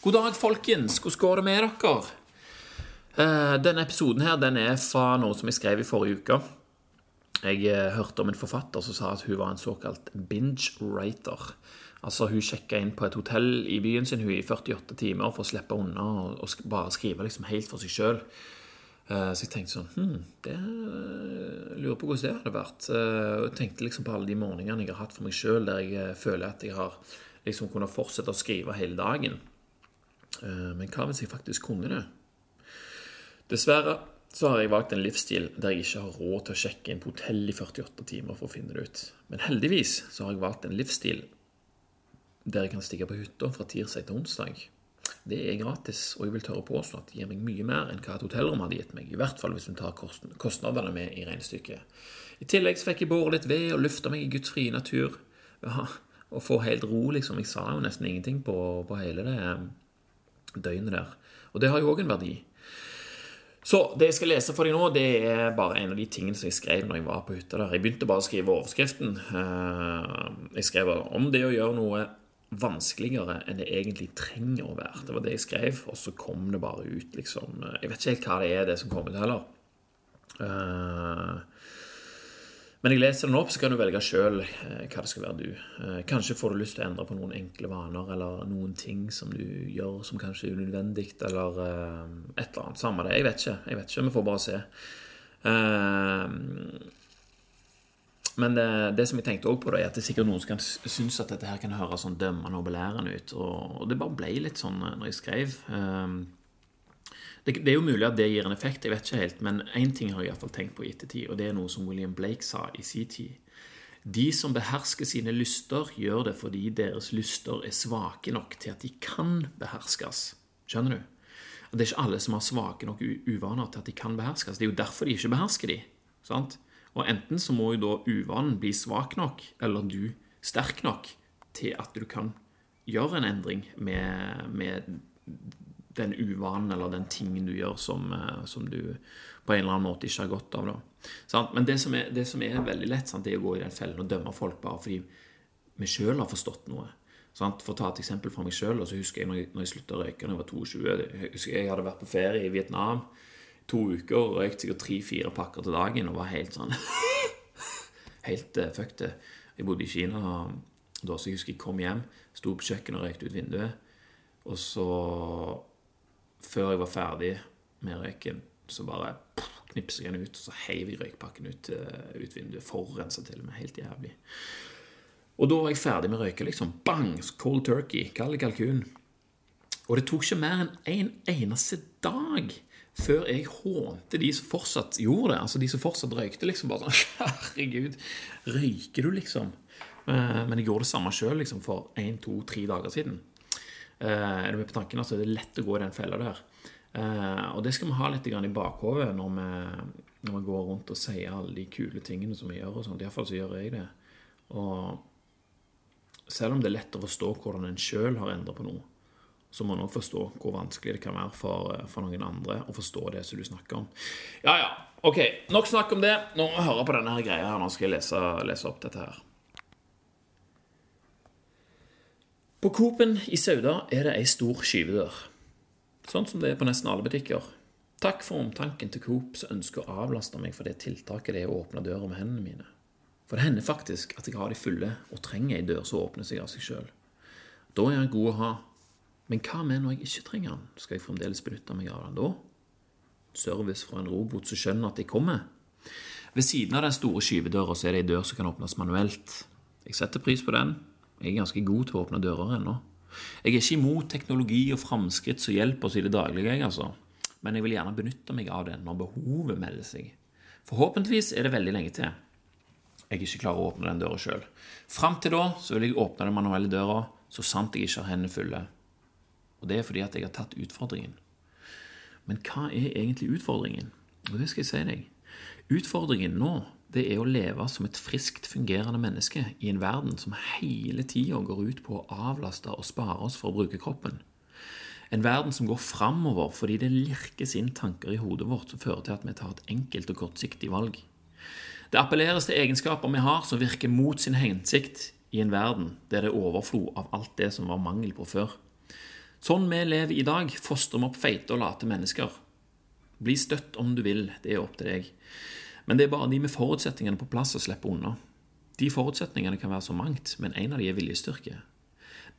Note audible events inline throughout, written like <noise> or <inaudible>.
God dag, folkens. Hvordan går det med dere? Eh, Denne episoden her, den er fra noe som jeg skrev i forrige uke. Jeg eh, hørte om en forfatter som sa at hun var en såkalt binge-writer. Altså Hun sjekka inn på et hotell i byen sin hun i 48 timer for å slippe unna og, og bare skrive liksom helt for seg sjøl. Så jeg tenkte sånn hm, det lurer på hvordan det hadde vært. Jeg tenkte liksom på alle de morgenene jeg har hatt for meg sjøl, der jeg føler at jeg har liksom kunnet fortsette å skrive hele dagen. Men hva hvis jeg faktisk kunne det? Dessverre så har jeg valgt en livsstil der jeg ikke har råd til å sjekke inn på hotell i 48 timer for å finne det ut. Men heldigvis så har jeg valgt en livsstil der jeg kan stikke på hytta fra tirsdag til onsdag. Det er gratis, og jeg vil tørre påstå at det gir meg mye mer enn hva et hotellrom hadde gitt meg. I hvert fall hvis vi tar kostnadene med i regnestykket. I tillegg så fikk jeg båret litt ved og lufta meg i Guds frie natur. Ja, og få helt ro, liksom. Jeg sa jo nesten ingenting på, på hele det døgnet der. Og det har jo òg en verdi. Så det jeg skal lese for deg nå, det er bare en av de tingene som jeg skrev når jeg var på hytta der. Jeg begynte bare å skrive overskriften. Jeg skrev om det å gjøre noe vanskeligere enn det egentlig trenger å være. Det var det jeg skrev, og så kom det bare ut, liksom. Jeg vet ikke helt hva det er, det som kom ut heller. Men jeg leser den opp, så kan du velge sjøl hva det skal være du. Kanskje får du lyst til å endre på noen enkle vaner, eller noen ting som du gjør som kanskje er unødvendig, eller et eller annet. Samme det. Jeg vet ikke. Jeg vet ikke. Vi får bare se. Men det, det, som jeg tenkte også på, da, er at det er sikkert noen som kan synes at dette her kan høres sånn dømmende og belærende ut. Og, det bare ble litt sånn når jeg skrev. Det, det, er jo mulig at det gir en effekt, jeg vet ikke helt. Men én ting har jeg iallfall tenkt på i ettertid, og det er noe som William Blake sa i sin tid. De som behersker sine lyster, gjør det fordi deres lyster er svake nok til at de kan beherskes. Skjønner du? Og Det er ikke alle som har svake nok uvaner til at de kan beherskes. Det er jo derfor de ikke behersker de. Sant? Og enten så må jo da uvanen bli svak nok, eller du sterk nok, til at du kan gjøre en endring med, med den uvanen eller den tingen du gjør som, som, du på en eller annen måte ikke har godt av. Da. Men det som, er, det som, er, veldig lett, sant, det er å gå i den fellen og dømme folk bare fordi vi sjøl har forstått noe. Sant? For å ta et eksempel fra meg sjøl, så husker jeg når jeg, når jeg slutta å røyke da jeg var 22 Jeg husker jeg hadde vært på ferie i Vietnam to uker og røykt sikkert tre-fire pakker til dagen og var helt sånn <laughs> Helt uh, fucked. Jeg bodde i Kina, da så jeg husker jeg kom hjem, sto på kjøkkenet og røykte ut vinduet. Og så, før jeg var ferdig med røyken, så bare knipset jeg den ut, og så heiv jeg røykpakken ut, uh, ut vinduet. Forurensa til og med. Helt jævlig. Og da var jeg ferdig med røyke. liksom, Bang! Cold turkey. Kald kalkun. Og det tok ikke mer enn en eneste dag før jeg hånte de som fortsatt gjorde det. Altså de som fortsatt røykte. liksom bare sånn, <laughs> Herregud, røyker du, liksom? Men jeg gjorde det samme sjøl liksom, for én, to, tre dager siden. Er du med på tanken? altså Det er lett å gå i den fella der. Og det skal vi ha litt i bakhodet når når vi går rundt og sier alle de kule tingene som vi gjør. og sånt. Iallfall så gjør jeg det. Og selv om det er lett å forstå hvordan en sjøl har endra på noe, så må en òg forstå hvor vanskelig det kan være for, for, noen andre å forstå det som du snakker om. Ja, ja. Ok, nok snakk om det. Nå må vi høre på denne her greia. Nå skal jeg lese, lese opp dette her. På Coop-en i Sauda er det ei stor skyvedør. Sånn som det er på nesten alle butikker. Takk for omtanken til Coop som ønsker å avlaste meg for det tiltaket det er å åpne døra med hendene mine. For det hender faktisk at jeg har de fulle og trenger ei dør som åpner seg av seg sjøl. Da er den god å ha. Men hva med når jeg ikke trenger den? Skal jeg fremdeles benytte meg av den da? Service fra en robot som skjønner at jeg kommer? Ved siden av den store skyvedøra så er det ei dør som kan åpnes manuelt. Jeg setter pris på den. Jeg er ganske god til å åpne dører ennå. Jeg er ikke imot teknologi og framskritt som hjelper oss i det daglige, jeg, altså. Men jeg vil gjerne benytte meg av det når behovet melder seg. Forhåpentligvis er det veldig lenge til jeg ikke klarer å åpne den døra sjøl. Fram til da så vil jeg åpne den manuelle døra så sant jeg ikke har hendene fulle. Og det er fordi at jeg har tatt utfordringen. Men hva er egentlig utfordringen? Og det skal jeg si deg. Utfordringen nå det er å leve som et friskt fungerende menneske i en verden som hele tida går ut på å avlaste og spare oss for å bruke kroppen. En verden som går framover fordi det lirkes inn tanker i hodet vårt som fører til at vi tar et enkelt og kortsiktig valg. Det appelleres til egenskaper vi har som virker mot sin hensikt i en verden der det er overflod av alt det som var mangel på før. Sånn vi lever i dag, fostrer vi opp feite og late mennesker. Bli støtt om du vil, det er opp til deg. Men det er bare de med forutsetningene på plass som slipper unna. De forutsetningene kan være så mangt, men en av de er viljestyrke.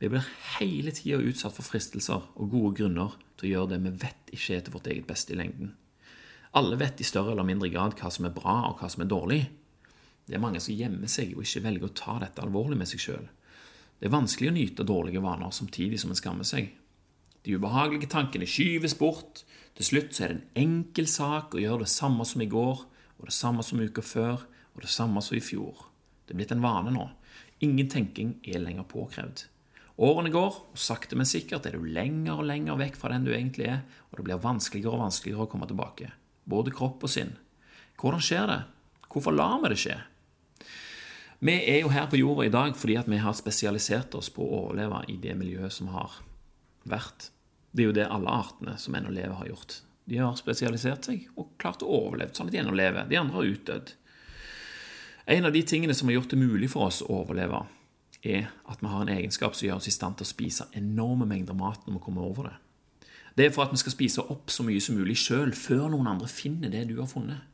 Vi blir hele tida utsatt for fristelser og gode grunner til å gjøre det vi vet ikke er til vårt eget beste i lengden. Alle vet i større eller mindre grad hva som er bra, og hva som er dårlig. Det er mange som gjemmer seg og ikke velger å ta dette alvorlig med seg sjøl. Det er vanskelig å nyte dårlige vaner samtidig som en skammer seg. De ubehagelige tankene skyves bort. Til slutt så er det en enkel sak å gjøre det samme som i går, og det samme som uka før, og det samme som i fjor. Det er blitt en vane nå. Ingen tenking er lenger påkrevd. Årene går, og sakte, men sikkert er du lenger og lenger vekk fra den du egentlig er, og det blir vanskeligere og vanskeligere å komme tilbake. Både kropp og sinn. Hvordan skjer det? Hvorfor lar vi det skje? Vi er jo her på jorda i dag fordi vi har spesialisert oss på å overleve i det miljøet som har vært. Det er jo det alle artene som ennå lever, har gjort. De har spesialisert seg og klart å overleve sånn at de ennå lever. De andre har utdødd. En av de tingene som har gjort det mulig for oss å overleve, er at vi har en egenskap som gjør oss i stand til å spise enorme mengder mat når vi kommer over det. Det er for at vi skal spise opp så mye som mulig sjøl, før noen andre finner det du har funnet.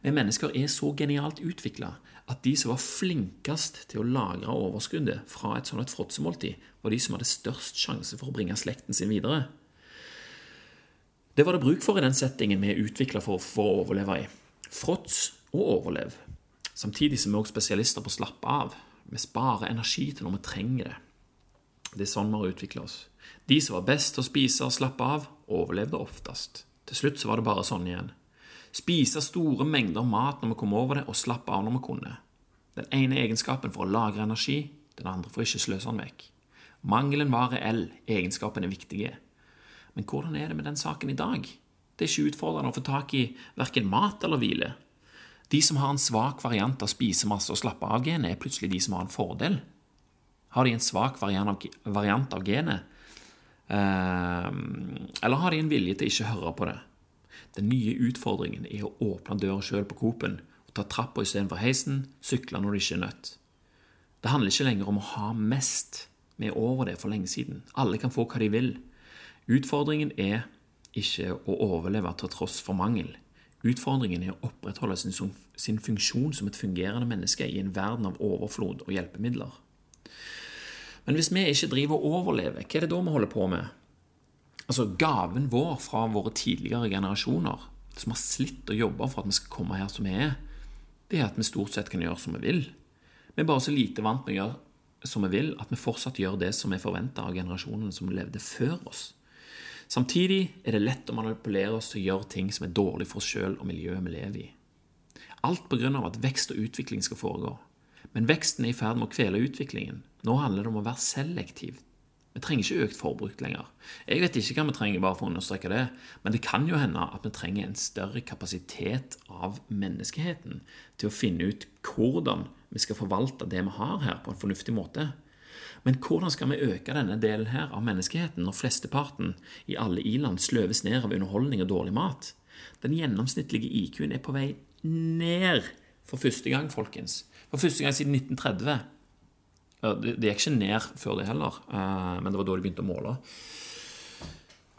Vi mennesker er så genialt utvikla at de som var flinkest til å lagre overskuddet fra et sånt fråtsemåltid, var de som hadde størst sjanse for å bringe slekten sin videre. Det var det bruk for i den settingen vi er utvikla for, for, å overleve i. Fråts og overlev. Samtidig som vi er også spesialister på å slappe av. Vi sparer energi til når vi trenger det. Det er sånn vi har utvikla oss. De som var best til å spise og slappe av, overlevde oftest. Til slutt så var det bare sånn igjen. Spise store mengder mat når vi kom over det, og slappe av når vi kunne. Den ene egenskapen for å lagre energi, den andre for ikke sløse den vekk. Mangelen var reell, egenskapen er viktige. Men hvordan er det med den saken i dag? Det er ikke utfordrende å få tak i verken mat eller hvile. De som har en svak variant av spisemasse og slappe av-genet, er plutselig de som har en fordel. Har de en svak variant av genet, eh, eller har de en vilje til ikke høre på det? Den nye utfordringen er å åpne døra sjøl på Coop-en og ta trappa istedenfor heisen, sykle når de ikke er nødt. Det handler ikke lenger om å ha mest. Vi er over det for lenge siden. Alle kan få hva de vil. Utfordringen er ikke å overleve til tross for mangel. Utfordringen er å opprettholde sin, sin, funksjon som et fungerende menneske i en verden av overflod og hjelpemidler. Men hvis vi ikke driver og overlever, hva er det da vi holder på med? Altså, Gaven vår fra våre tidligere generasjoner, som har slitt og jobba for at vi skal komme her som vi er, det er at vi stort sett kan gjøre som vi vil. Vi er bare så lite vant med å gjøre som vi vil, at vi fortsatt gjør det som er forventa av generasjonene som levde før oss. Samtidig er det lett å manipulere oss til å gjøre ting som er dårlig for oss sjøl og miljøet vi lever i. Alt pga. at vekst og utvikling skal foregå. Men veksten er i ferd med å kvele utviklingen. Nå handler det om å være selektiv. Vi trenger ikke økt forbruk lenger. Jeg vet ikke hva vi trenger, bare for å understreke det, men det kan jo hende at vi trenger en større kapasitet av menneskeheten til å finne ut hvordan vi skal forvalte det vi har her, på en fornuftig måte. Men hvordan skal vi øke denne delen her av menneskeheten når flesteparten i alle i-land sløves ned av underholdning og dårlig mat? Den gjennomsnittlige IQ-en er på vei ned for første gang, folkens. For første gang siden 1930. Det gikk ikke ned før det heller, eh, men det var da de begynte å måle.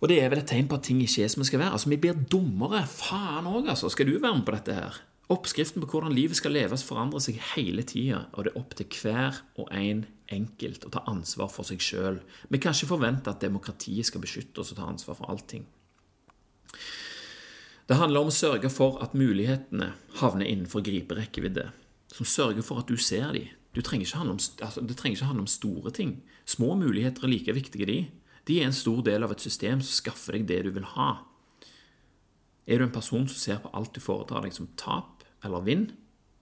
Og det er vel et tegn på at ting ikke er som det skal være. Altså, Vi blir dummere. Faen òg, altså. Skal du være med på dette her? Oppskriften på hvordan livet skal leves, forandrer seg hele tida, og det er opp til hver og en enkelt å ta ansvar for seg sjøl. Vi kan ikke forvente at demokratiet skal beskytte oss og ta ansvar for allting. Det handler om å sørge for at mulighetene havner innenfor griperekkevidde, som sørger for at du ser dem. Du trenger ikke om, altså, det trenger ikke handle om store ting. Små muligheter er like viktige, de. De er en stor del av et system som skaffer deg det du vil ha. Er du en person som ser på alt du foretar deg som tap, eller vinn?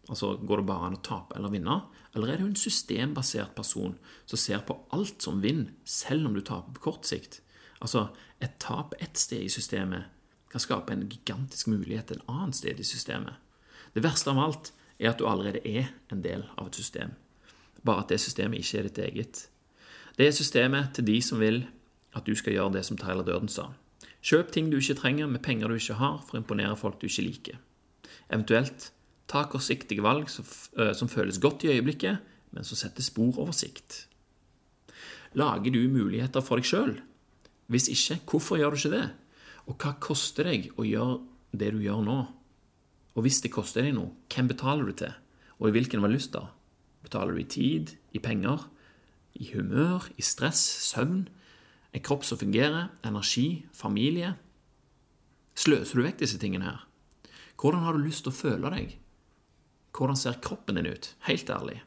Altså går det bare an å tape eller vinne? Eller er du en systembasert person som ser på alt som vinn, selv om du taper på kort sikt? Altså, et tap ett sted i systemet kan skape en gigantisk mulighet et annet sted i systemet. Det verste av alt er at du allerede er en del av et system, bare at det systemet ikke er ditt eget. Det er systemet til de som vil at du skal gjøre det som Tyler Durden sa. Kjøp ting du ikke trenger med penger du ikke har, for å imponere folk du ikke liker. Eventuelt ta kortsiktige valg som, som føles godt i øyeblikket, men som setter spor over sikt. Lager du muligheter for deg sjøl? Hvis ikke, hvorfor gjør du ikke det? Og hva koster deg å gjøre det du gjør nå? Og hvis det koster deg noe, hvem betaler du til? Og i hvilken valuta? Betaler du i tid, i penger, i humør, i stress, søvn, en kropp som fungerer, energi, familie? Sløser du vekk disse tingene her? Hvordan har du lyst til å føle deg? Hvordan ser kroppen din ut? Helt ærlig.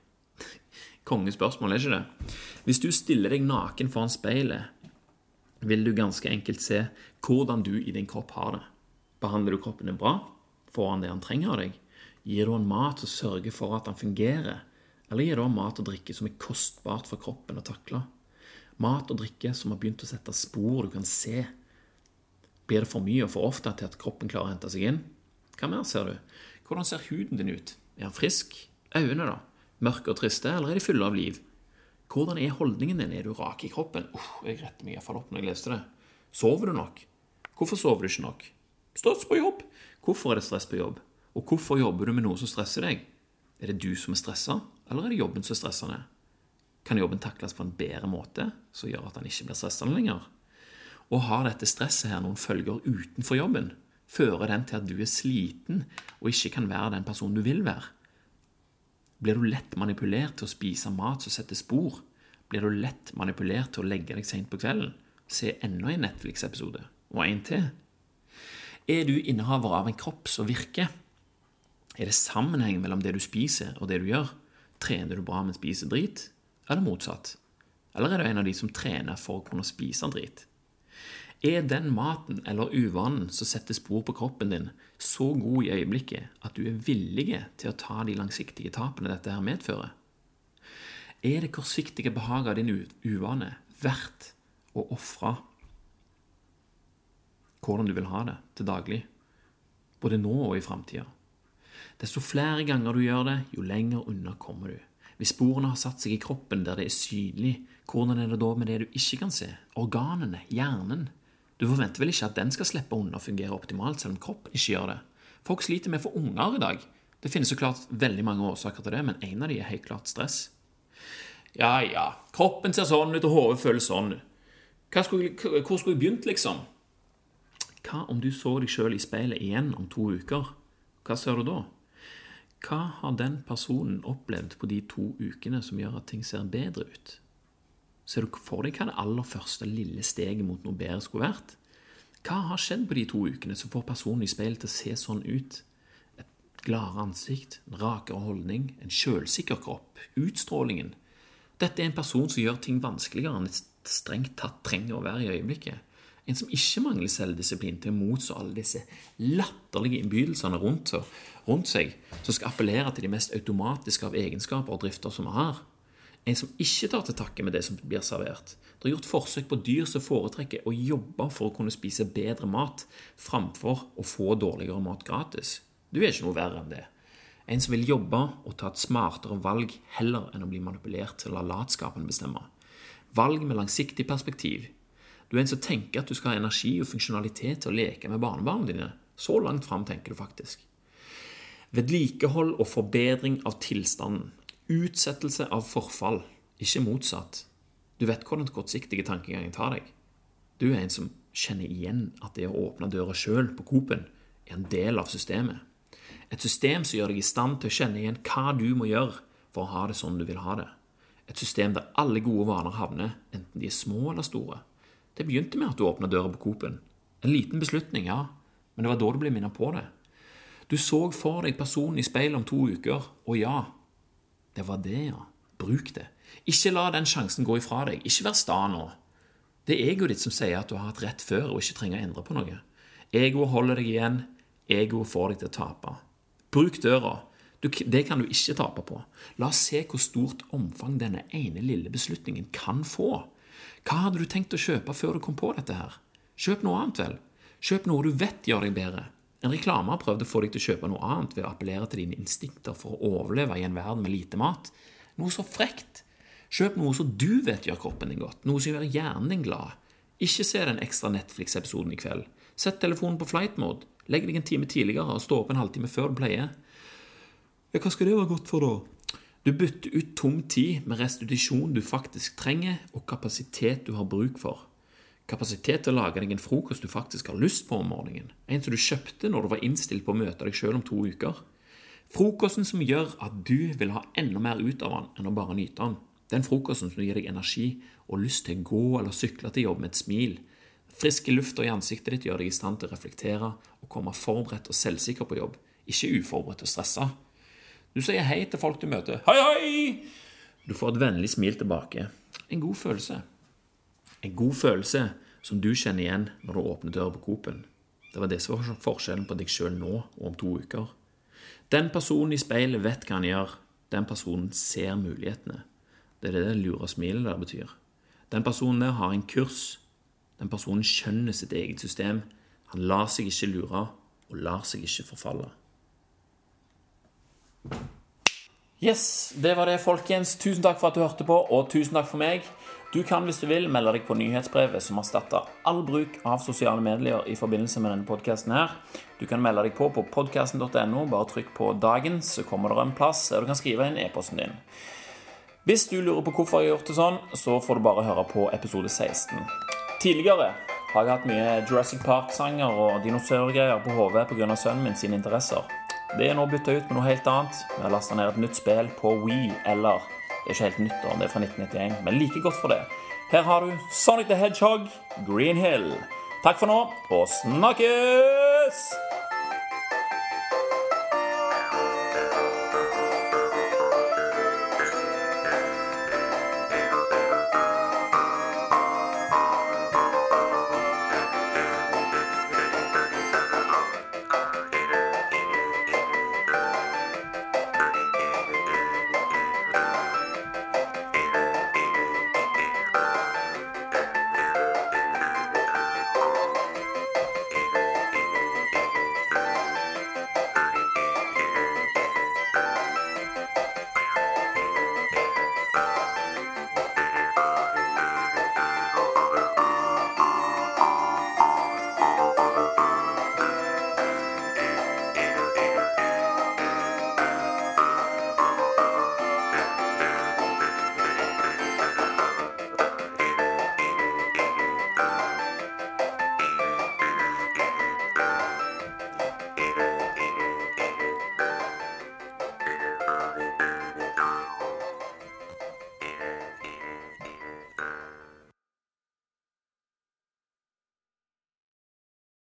Kongespørsmål, er ikke det? Hvis du stiller deg naken foran speilet, vil du ganske enkelt se hvordan du i din kropp har det. Behandler du kroppen din bra? Får han det han trenger av deg? Gir du han mat og sørger for at han fungerer? Eller gir du han mat og drikke som er kostbart for kroppen å takle? Mat og drikke som har begynt å sette spor du kan se. Blir det for mye og for ofte til at kroppen klarer å hente seg inn? Hva mer ser du? Hvordan ser huden din ut? Er han frisk? Øynene, da? Mørke og triste, eller er de fulle av liv? Hvordan er holdningen din? Er du rak i kroppen? Uff, jeg retter meg iallfall opp når jeg leste det. Sover du nok? Hvorfor sover du ikke nok? Stress på jobb. Hvorfor er det stress på jobb? Og hvorfor jobber du med noe som stresser deg? Er det du som er stressa, eller er det jobben som er stressende? Kan jobben takles på en bedre måte, som gjør at han ikke blir stressende lenger? Og har dette stresset her noen følger utenfor jobben? Fører den til at du er sliten og ikke kan være den personen du vil være? Blir du lett manipulert til å spise mat som setter spor? Blir du lett manipulert til å legge deg seint på kvelden? Se enda en Netflix-episode. Og en til. Er du innehaver av en kropp som virker? Er det sammenheng mellom det du spiser, og det du gjør? Trener du bra, men spiser drit? Eller motsatt? Eller er du en av de som trener for å kunne spise drit? Er den maten eller uvanen som setter spor på kroppen din, så god i øyeblikket at du er villig til å ta de langsiktige tapene dette her medfører? Er det kortsiktige behaget av din uvane verdt å ofre hvordan du vil ha det til daglig, både nå og i framtida? Desto flere ganger du gjør det, jo lenger unna kommer du. Hvis sporene har satt seg i kroppen der det er synlig, hvordan er det da med det du ikke kan se? Organene, hjernen, du forventer vel ikke at den skal slippe unna å fungere optimalt, selv om kroppen ikke gjør det. Folk sliter med å få unger i dag. Det finnes så klart veldig mange årsaker til det, men en av de er helt klart stress. Ja, ja, kroppen ser sånn ut, og hodet føles sånn. Skulle, hvor skulle jeg begynt, liksom? Hva om du så deg sjøl i speilet igjen om to uker? Hva ser du da? Hva har den personen opplevd på de to ukene som gjør at ting ser bedre ut? Ser du for deg hva det aller første lille steget mot noe bedre skulle vært? Hva har skjedd på de to ukene som får personen i speilet til å se sånn ut? Et gladere ansikt, en rakere holdning, en sjølsikker kropp, utstrålingen. Dette er en person som gjør ting vanskeligere enn et strengt tatt trenger å være i øyeblikket. En som ikke mangler selvdisiplin til å motstå alle disse latterlige innbydelsene rundt, rundt seg, som skal appellere til de mest automatiske av egenskaper og drifter som vi har. En som ikke tar til takke med det som blir servert. Det er gjort forsøk på dyr som foretrekker å jobbe for å kunne spise bedre mat framfor å få dårligere mat gratis. Du er ikke noe verre enn det. En som vil jobbe og ta et smartere valg heller enn å bli manipulert til å la latskapen bestemme. Valg med langsiktig perspektiv. Du er en som tenker at du skal ha energi og funksjonalitet til å leke med barnebarna dine. Så langt fram tenker du faktisk. Vedlikehold og forbedring av tilstanden. Utsettelse av forfall, ikke motsatt. Du vet hvordan kortsiktige tankegangen tar deg. Du er en som kjenner igjen at det å åpne døra sjøl på coop er en del av systemet. Et system som gjør deg i stand til å kjenne igjen hva du må gjøre for å ha det sånn du vil ha det. Et system der alle gode vaner havner, enten de er små eller store. Det begynte med at du åpna døra på coop En liten beslutning, ja, men det var da du ble minnet på det. Du så for deg personen i speilet om to uker, og ja, det var det, ja. Bruk det. Ikke la den sjansen gå ifra deg. Ikke vær sta nå. Det er egoet ditt som sier at du har hatt rett før og ikke trenger å endre på noe. Egoet holder deg igjen. Egoet får deg til å tape. Bruk døra. Du, det kan du ikke tape på. La oss se hvor stort omfang denne ene lille beslutningen kan få. Hva hadde du tenkt å kjøpe før du kom på dette her? Kjøp noe annet, vel. Kjøp noe du vet gjør deg bedre. En reklame har prøvd å få deg til å kjøpe noe annet ved å appellere til dine instinkter for å overleve i en verden med lite mat. Noe så frekt. Kjøp noe som du vet gjør kroppen din godt, noe som gjør hjernen din glad. Ikke se den ekstra Netflix-episoden i kveld. Sett telefonen på flight mode. Legg deg en time tidligere og stå opp en halvtime før du pleier. Ja, hva skal det være godt for, da? Du bytter ut tom tid med restitusjon du faktisk trenger, og kapasitet du har bruk for. Kapasitet til å lage deg en frokost du faktisk har lyst på om morgenen. En som du kjøpte når du var innstilt på å møte deg sjøl om to uker. Frokosten som gjør at du vil ha enda mer ut av den enn å bare nyte den. Den frokosten som gir deg energi og lyst til å gå eller sykle til jobb med et smil. Friske lufta i ansiktet ditt gjør deg i stand til å reflektere og komme forberedt og selvsikker på jobb, ikke uforberedt og stressa. Du sier hei til folk du møter. Hei, hei! Du får et vennlig smil tilbake. En god følelse. En god følelse som du kjenner igjen når du åpner døra på Coop-en. Det var det som var forskjellen på deg sjøl nå og om to uker. Den personen i speilet vet hva han gjør. Den personen ser mulighetene. Det er det det lure smilet der betyr. Den personen der har en kurs. Den personen skjønner sitt eget system. Han lar seg ikke lure og lar seg ikke forfalle. Yes, det var det, folkens. Tusen takk for at du hørte på, og tusen takk for meg. Du kan, hvis du vil, melde deg på nyhetsbrevet som erstatter all bruk av sosiale medier i forbindelse med denne podkasten her. Du kan melde deg på på podkasten.no. Bare trykk på 'Dagens', så kommer det en plass der du kan skrive inn e-posten din. Hvis du lurer på hvorfor jeg har gjort det sånn, så får du bare høre på episode 16. Tidligere har jeg hatt mye Jurassic Park-sanger og dinosaurgreier på hodet pga. sønnen min sine interesser. Det er nå bytta ut med noe helt annet. Vi har lasta ned et nytt spill på Wii, eller det er ikke helt nytt, det er fra 1991, men like godt for det. Her har du Sonic the Hedgehog, Green Hill. Takk for nå, og snakkes!